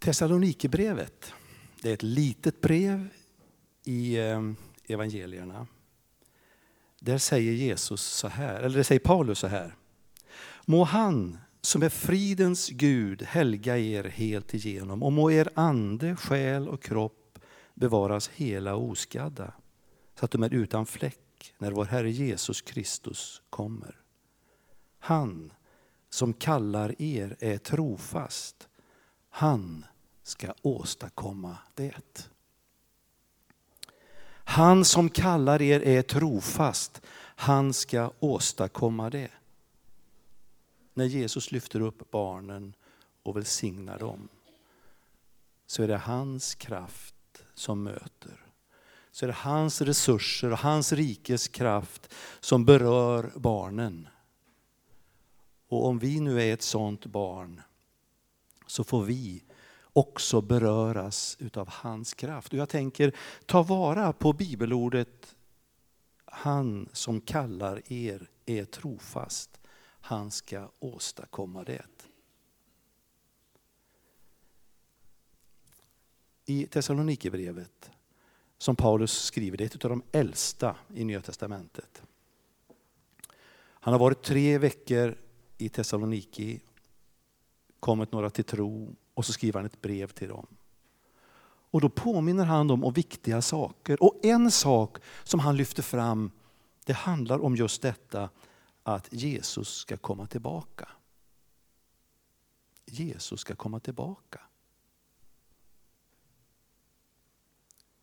Thessalonikerbrevet, det är ett litet brev i eh, evangelierna. Där säger Jesus så här, eller säger Paulus så här. Må han som är fridens Gud helga er helt igenom och må er ande, själ och kropp bevaras hela och oskadda så att de är utan fläck när vår Herre Jesus Kristus kommer. Han som kallar er är trofast. Han ska åstadkomma det. Han som kallar er är trofast. Han ska åstadkomma det. När Jesus lyfter upp barnen och välsignar dem så är det hans kraft som möter. Så är det hans resurser och hans rikes kraft som berör barnen. Och om vi nu är ett sådant barn så får vi också beröras utav hans kraft. Och jag tänker, ta vara på bibelordet han som kallar er är trofast. Han ska åstadkomma det. I Thessalonikerbrevet som Paulus skriver, det är ett av de äldsta i Nya Testamentet. Han har varit tre veckor i Thessaloniki, kommit några till tro och så skriver han ett brev till dem. Och då påminner han dem om viktiga saker. Och en sak som han lyfter fram, det handlar om just detta att Jesus ska komma tillbaka. Jesus ska komma tillbaka.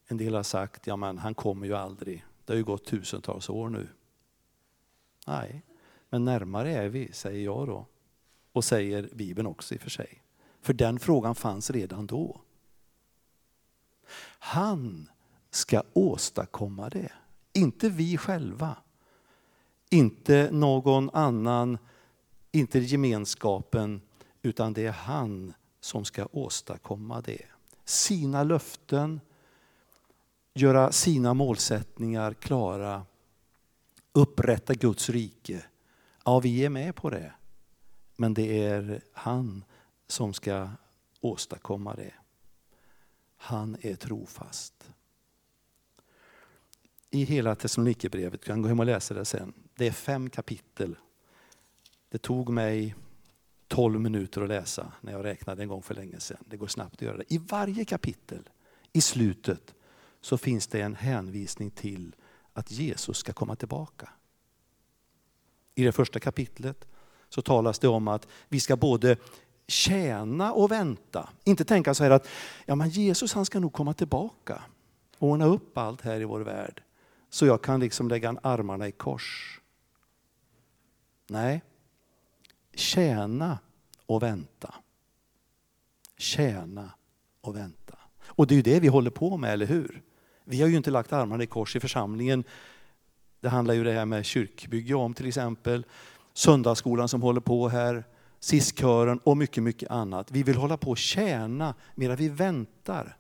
En del har sagt, ja men han kommer ju aldrig. Det har ju gått tusentals år nu. Nej, men närmare är vi, säger jag då. Och säger Bibeln också i och för sig. För den frågan fanns redan då. Han ska åstadkomma det. Inte vi själva. Inte någon annan, inte gemenskapen, utan det är han som ska åstadkomma det. Sina löften, göra sina målsättningar klara, upprätta Guds rike. Ja, vi är med på det. Men det är han som ska åstadkomma det. Han är trofast. I hela Thessalonikerbrevet, du kan gå hem och läsa det sen. Det är fem kapitel. Det tog mig 12 minuter att läsa när jag räknade en gång för länge sedan. Det går snabbt att göra det. I varje kapitel, i slutet, så finns det en hänvisning till att Jesus ska komma tillbaka. I det första kapitlet så talas det om att vi ska både tjäna och vänta. Inte tänka så här att ja, men Jesus han ska nog komma tillbaka och ordna upp allt här i vår värld. Så jag kan liksom lägga armarna i kors. Nej, tjäna och vänta. Tjäna och vänta. Och det är ju det vi håller på med, eller hur? Vi har ju inte lagt armarna i kors i församlingen. Det handlar ju det här med kyrkbygge om till exempel. Söndagsskolan som håller på här, SIS-kören och mycket, mycket annat. Vi vill hålla på och tjäna medan vi väntar.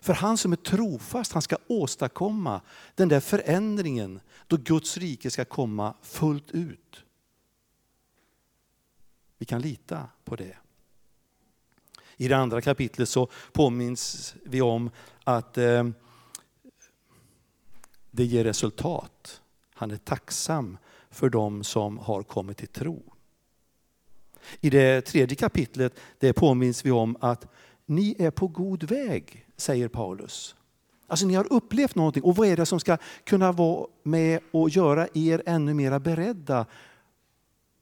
För han som är trofast, han ska åstadkomma den där förändringen då Guds rike ska komma fullt ut. Vi kan lita på det. I det andra kapitlet så påminns vi om att eh, det ger resultat. Han är tacksam för dem som har kommit till tro. I det tredje kapitlet det påminns vi om att ni är på god väg, säger Paulus. Alltså ni har upplevt någonting och vad är det som ska kunna vara med och göra er ännu mera beredda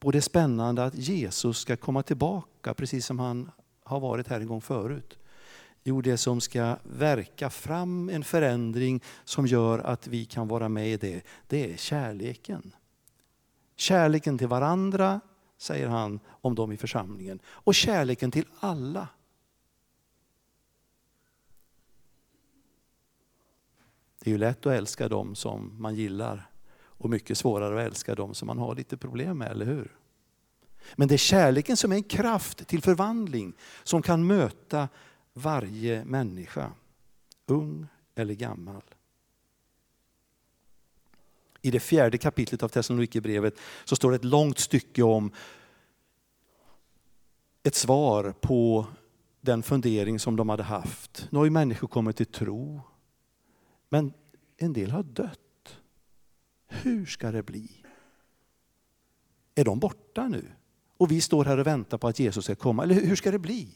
på det spännande att Jesus ska komma tillbaka precis som han har varit här en gång förut. Jo, det som ska verka fram en förändring som gör att vi kan vara med i det, det är kärleken. Kärleken till varandra, säger han om dem i församlingen. Och kärleken till alla. Det är ju lätt att älska dem som man gillar och mycket svårare att älska dem som man har lite problem med, eller hur? Men det är kärleken som är en kraft till förvandling som kan möta varje människa, ung eller gammal. I det fjärde kapitlet av Thessalonikerbrevet så står det ett långt stycke om ett svar på den fundering som de hade haft. Nu har ju människor kommit till tro. Men en del har dött. Hur ska det bli? Är de borta nu? Och vi står här och väntar på att Jesus ska komma. Eller hur ska det bli?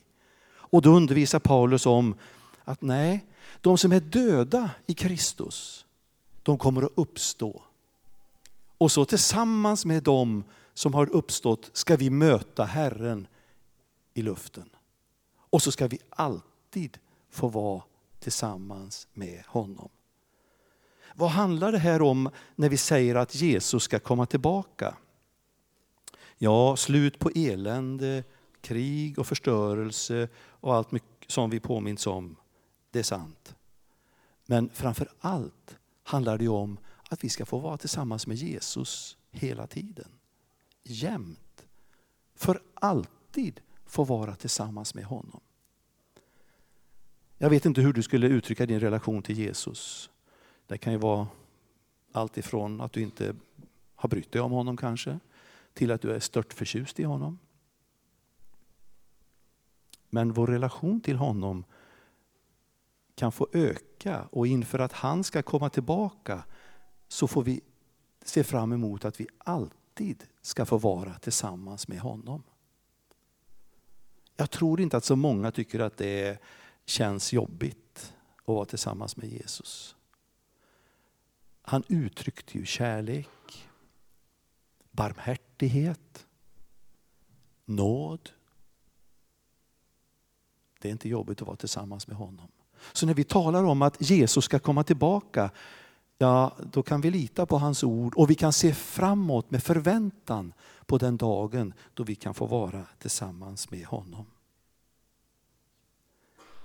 Och då undervisar Paulus om att nej, de som är döda i Kristus, de kommer att uppstå. Och så tillsammans med dem som har uppstått ska vi möta Herren i luften. Och så ska vi alltid få vara tillsammans med honom. Vad handlar det här om när vi säger att Jesus ska komma tillbaka? Ja, slut på elände, krig och förstörelse och allt som vi påminns om. Det är sant. Men framför allt handlar det om att vi ska få vara tillsammans med Jesus hela tiden. Jämt. För alltid få vara tillsammans med honom. Jag vet inte hur du skulle uttrycka din relation till Jesus. Det kan ju vara allt ifrån att du inte har brytt dig om honom kanske, till att du är stört förtjust i honom. Men vår relation till honom kan få öka och inför att han ska komma tillbaka så får vi se fram emot att vi alltid ska få vara tillsammans med honom. Jag tror inte att så många tycker att det känns jobbigt att vara tillsammans med Jesus. Han uttryckte ju kärlek, barmhärtighet, nåd. Det är inte jobbigt att vara tillsammans med honom. Så när vi talar om att Jesus ska komma tillbaka, ja då kan vi lita på hans ord och vi kan se framåt med förväntan på den dagen då vi kan få vara tillsammans med honom.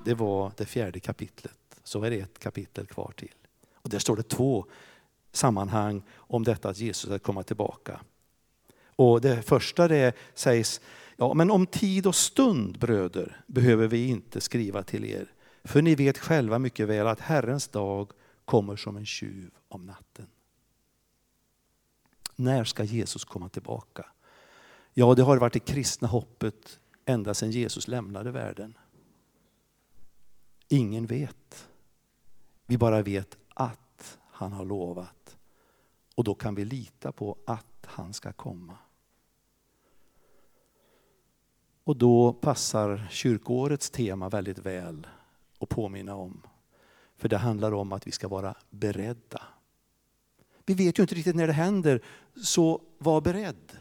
Det var det fjärde kapitlet. Så är det ett kapitel kvar till. Och där står det två sammanhang om detta att Jesus ska komma tillbaka. Och det första det sägs, ja men om tid och stund bröder behöver vi inte skriva till er. För ni vet själva mycket väl att Herrens dag kommer som en tjuv om natten. När ska Jesus komma tillbaka? Ja, det har varit det kristna hoppet ända sedan Jesus lämnade världen. Ingen vet. Vi bara vet att han har lovat. Och då kan vi lita på att han ska komma. Och då passar kyrkårets tema väldigt väl att påminna om. För det handlar om att vi ska vara beredda. Vi vet ju inte riktigt när det händer, så var beredd.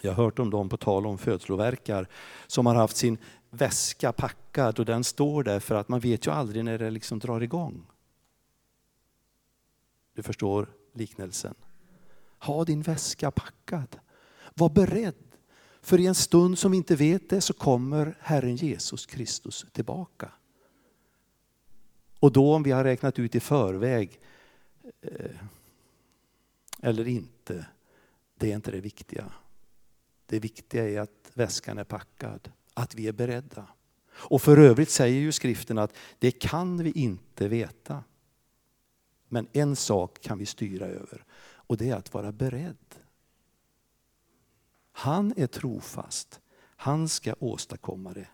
Jag har hört om dem på tal om födslovärkar som har haft sin väska packad och den står där för att man vet ju aldrig när det liksom drar igång. Du förstår liknelsen. Ha din väska packad. Var beredd. För i en stund som vi inte vet det så kommer Herren Jesus Kristus tillbaka. Och då om vi har räknat ut i förväg eh, eller inte, det är inte det viktiga. Det viktiga är att väskan är packad att vi är beredda. Och för övrigt säger ju skriften att det kan vi inte veta. Men en sak kan vi styra över och det är att vara beredd. Han är trofast. Han ska åstadkomma det.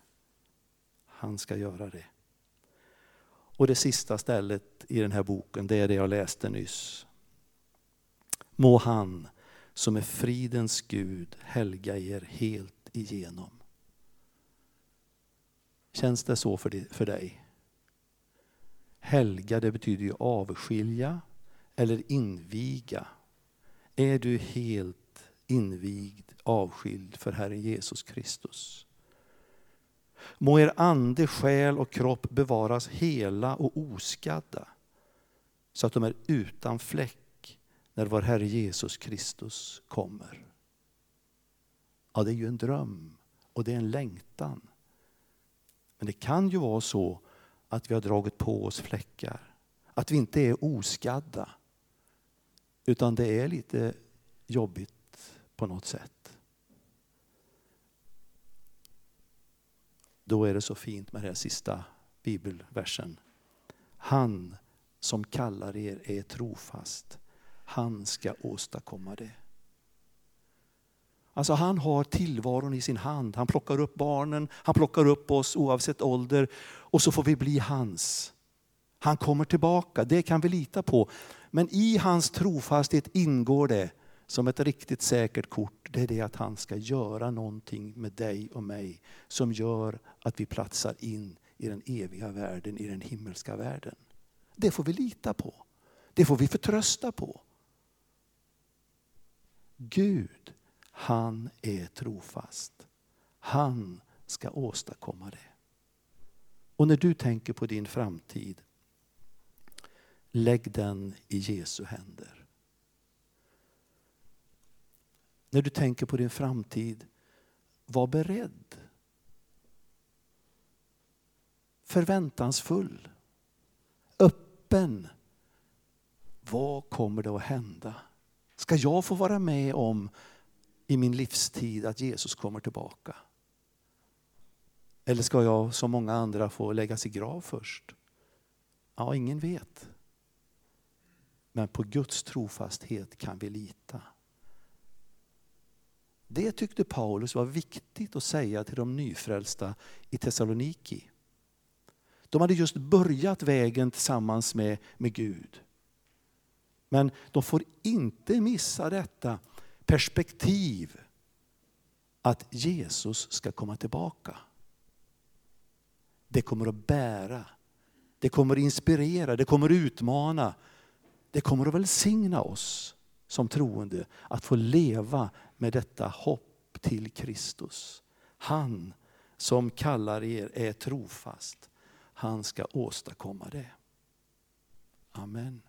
Han ska göra det. Och det sista stället i den här boken, det är det jag läste nyss. Må han som är fridens Gud helga er helt igenom. Känns det så för dig? Helga, det betyder ju avskilja eller inviga. Är du helt invigd, avskild för Herren Jesus Kristus? Må er ande, själ och kropp bevaras hela och oskadda så att de är utan fläck när vår Herre Jesus Kristus kommer. Ja, det är ju en dröm och det är en längtan. Men det kan ju vara så att vi har dragit på oss fläckar. Att vi inte är oskadda. Utan det är lite jobbigt på något sätt. Då är det så fint med den sista bibelversen. Han som kallar er är trofast. Han ska åstadkomma det. Alltså han har tillvaron i sin hand. Han plockar upp barnen, han plockar upp oss oavsett ålder och så får vi bli hans. Han kommer tillbaka, det kan vi lita på. Men i hans trofasthet ingår det som ett riktigt säkert kort, det är det att han ska göra någonting med dig och mig som gör att vi platsar in i den eviga världen, i den himmelska världen. Det får vi lita på. Det får vi förtrösta på. Gud, han är trofast. Han ska åstadkomma det. Och när du tänker på din framtid, lägg den i Jesu händer. När du tänker på din framtid, var beredd. Förväntansfull. Öppen. Vad kommer det att hända? Ska jag få vara med om i min livstid att Jesus kommer tillbaka? Eller ska jag som många andra få läggas i grav först? Ja, ingen vet. Men på Guds trofasthet kan vi lita. Det tyckte Paulus var viktigt att säga till de nyfrälsta i Thessaloniki. De hade just börjat vägen tillsammans med, med Gud. Men de får inte missa detta perspektiv att Jesus ska komma tillbaka. Det kommer att bära, det kommer att inspirera, det kommer att utmana. Det kommer att välsigna oss som troende att få leva med detta hopp till Kristus. Han som kallar er är trofast. Han ska åstadkomma det. Amen.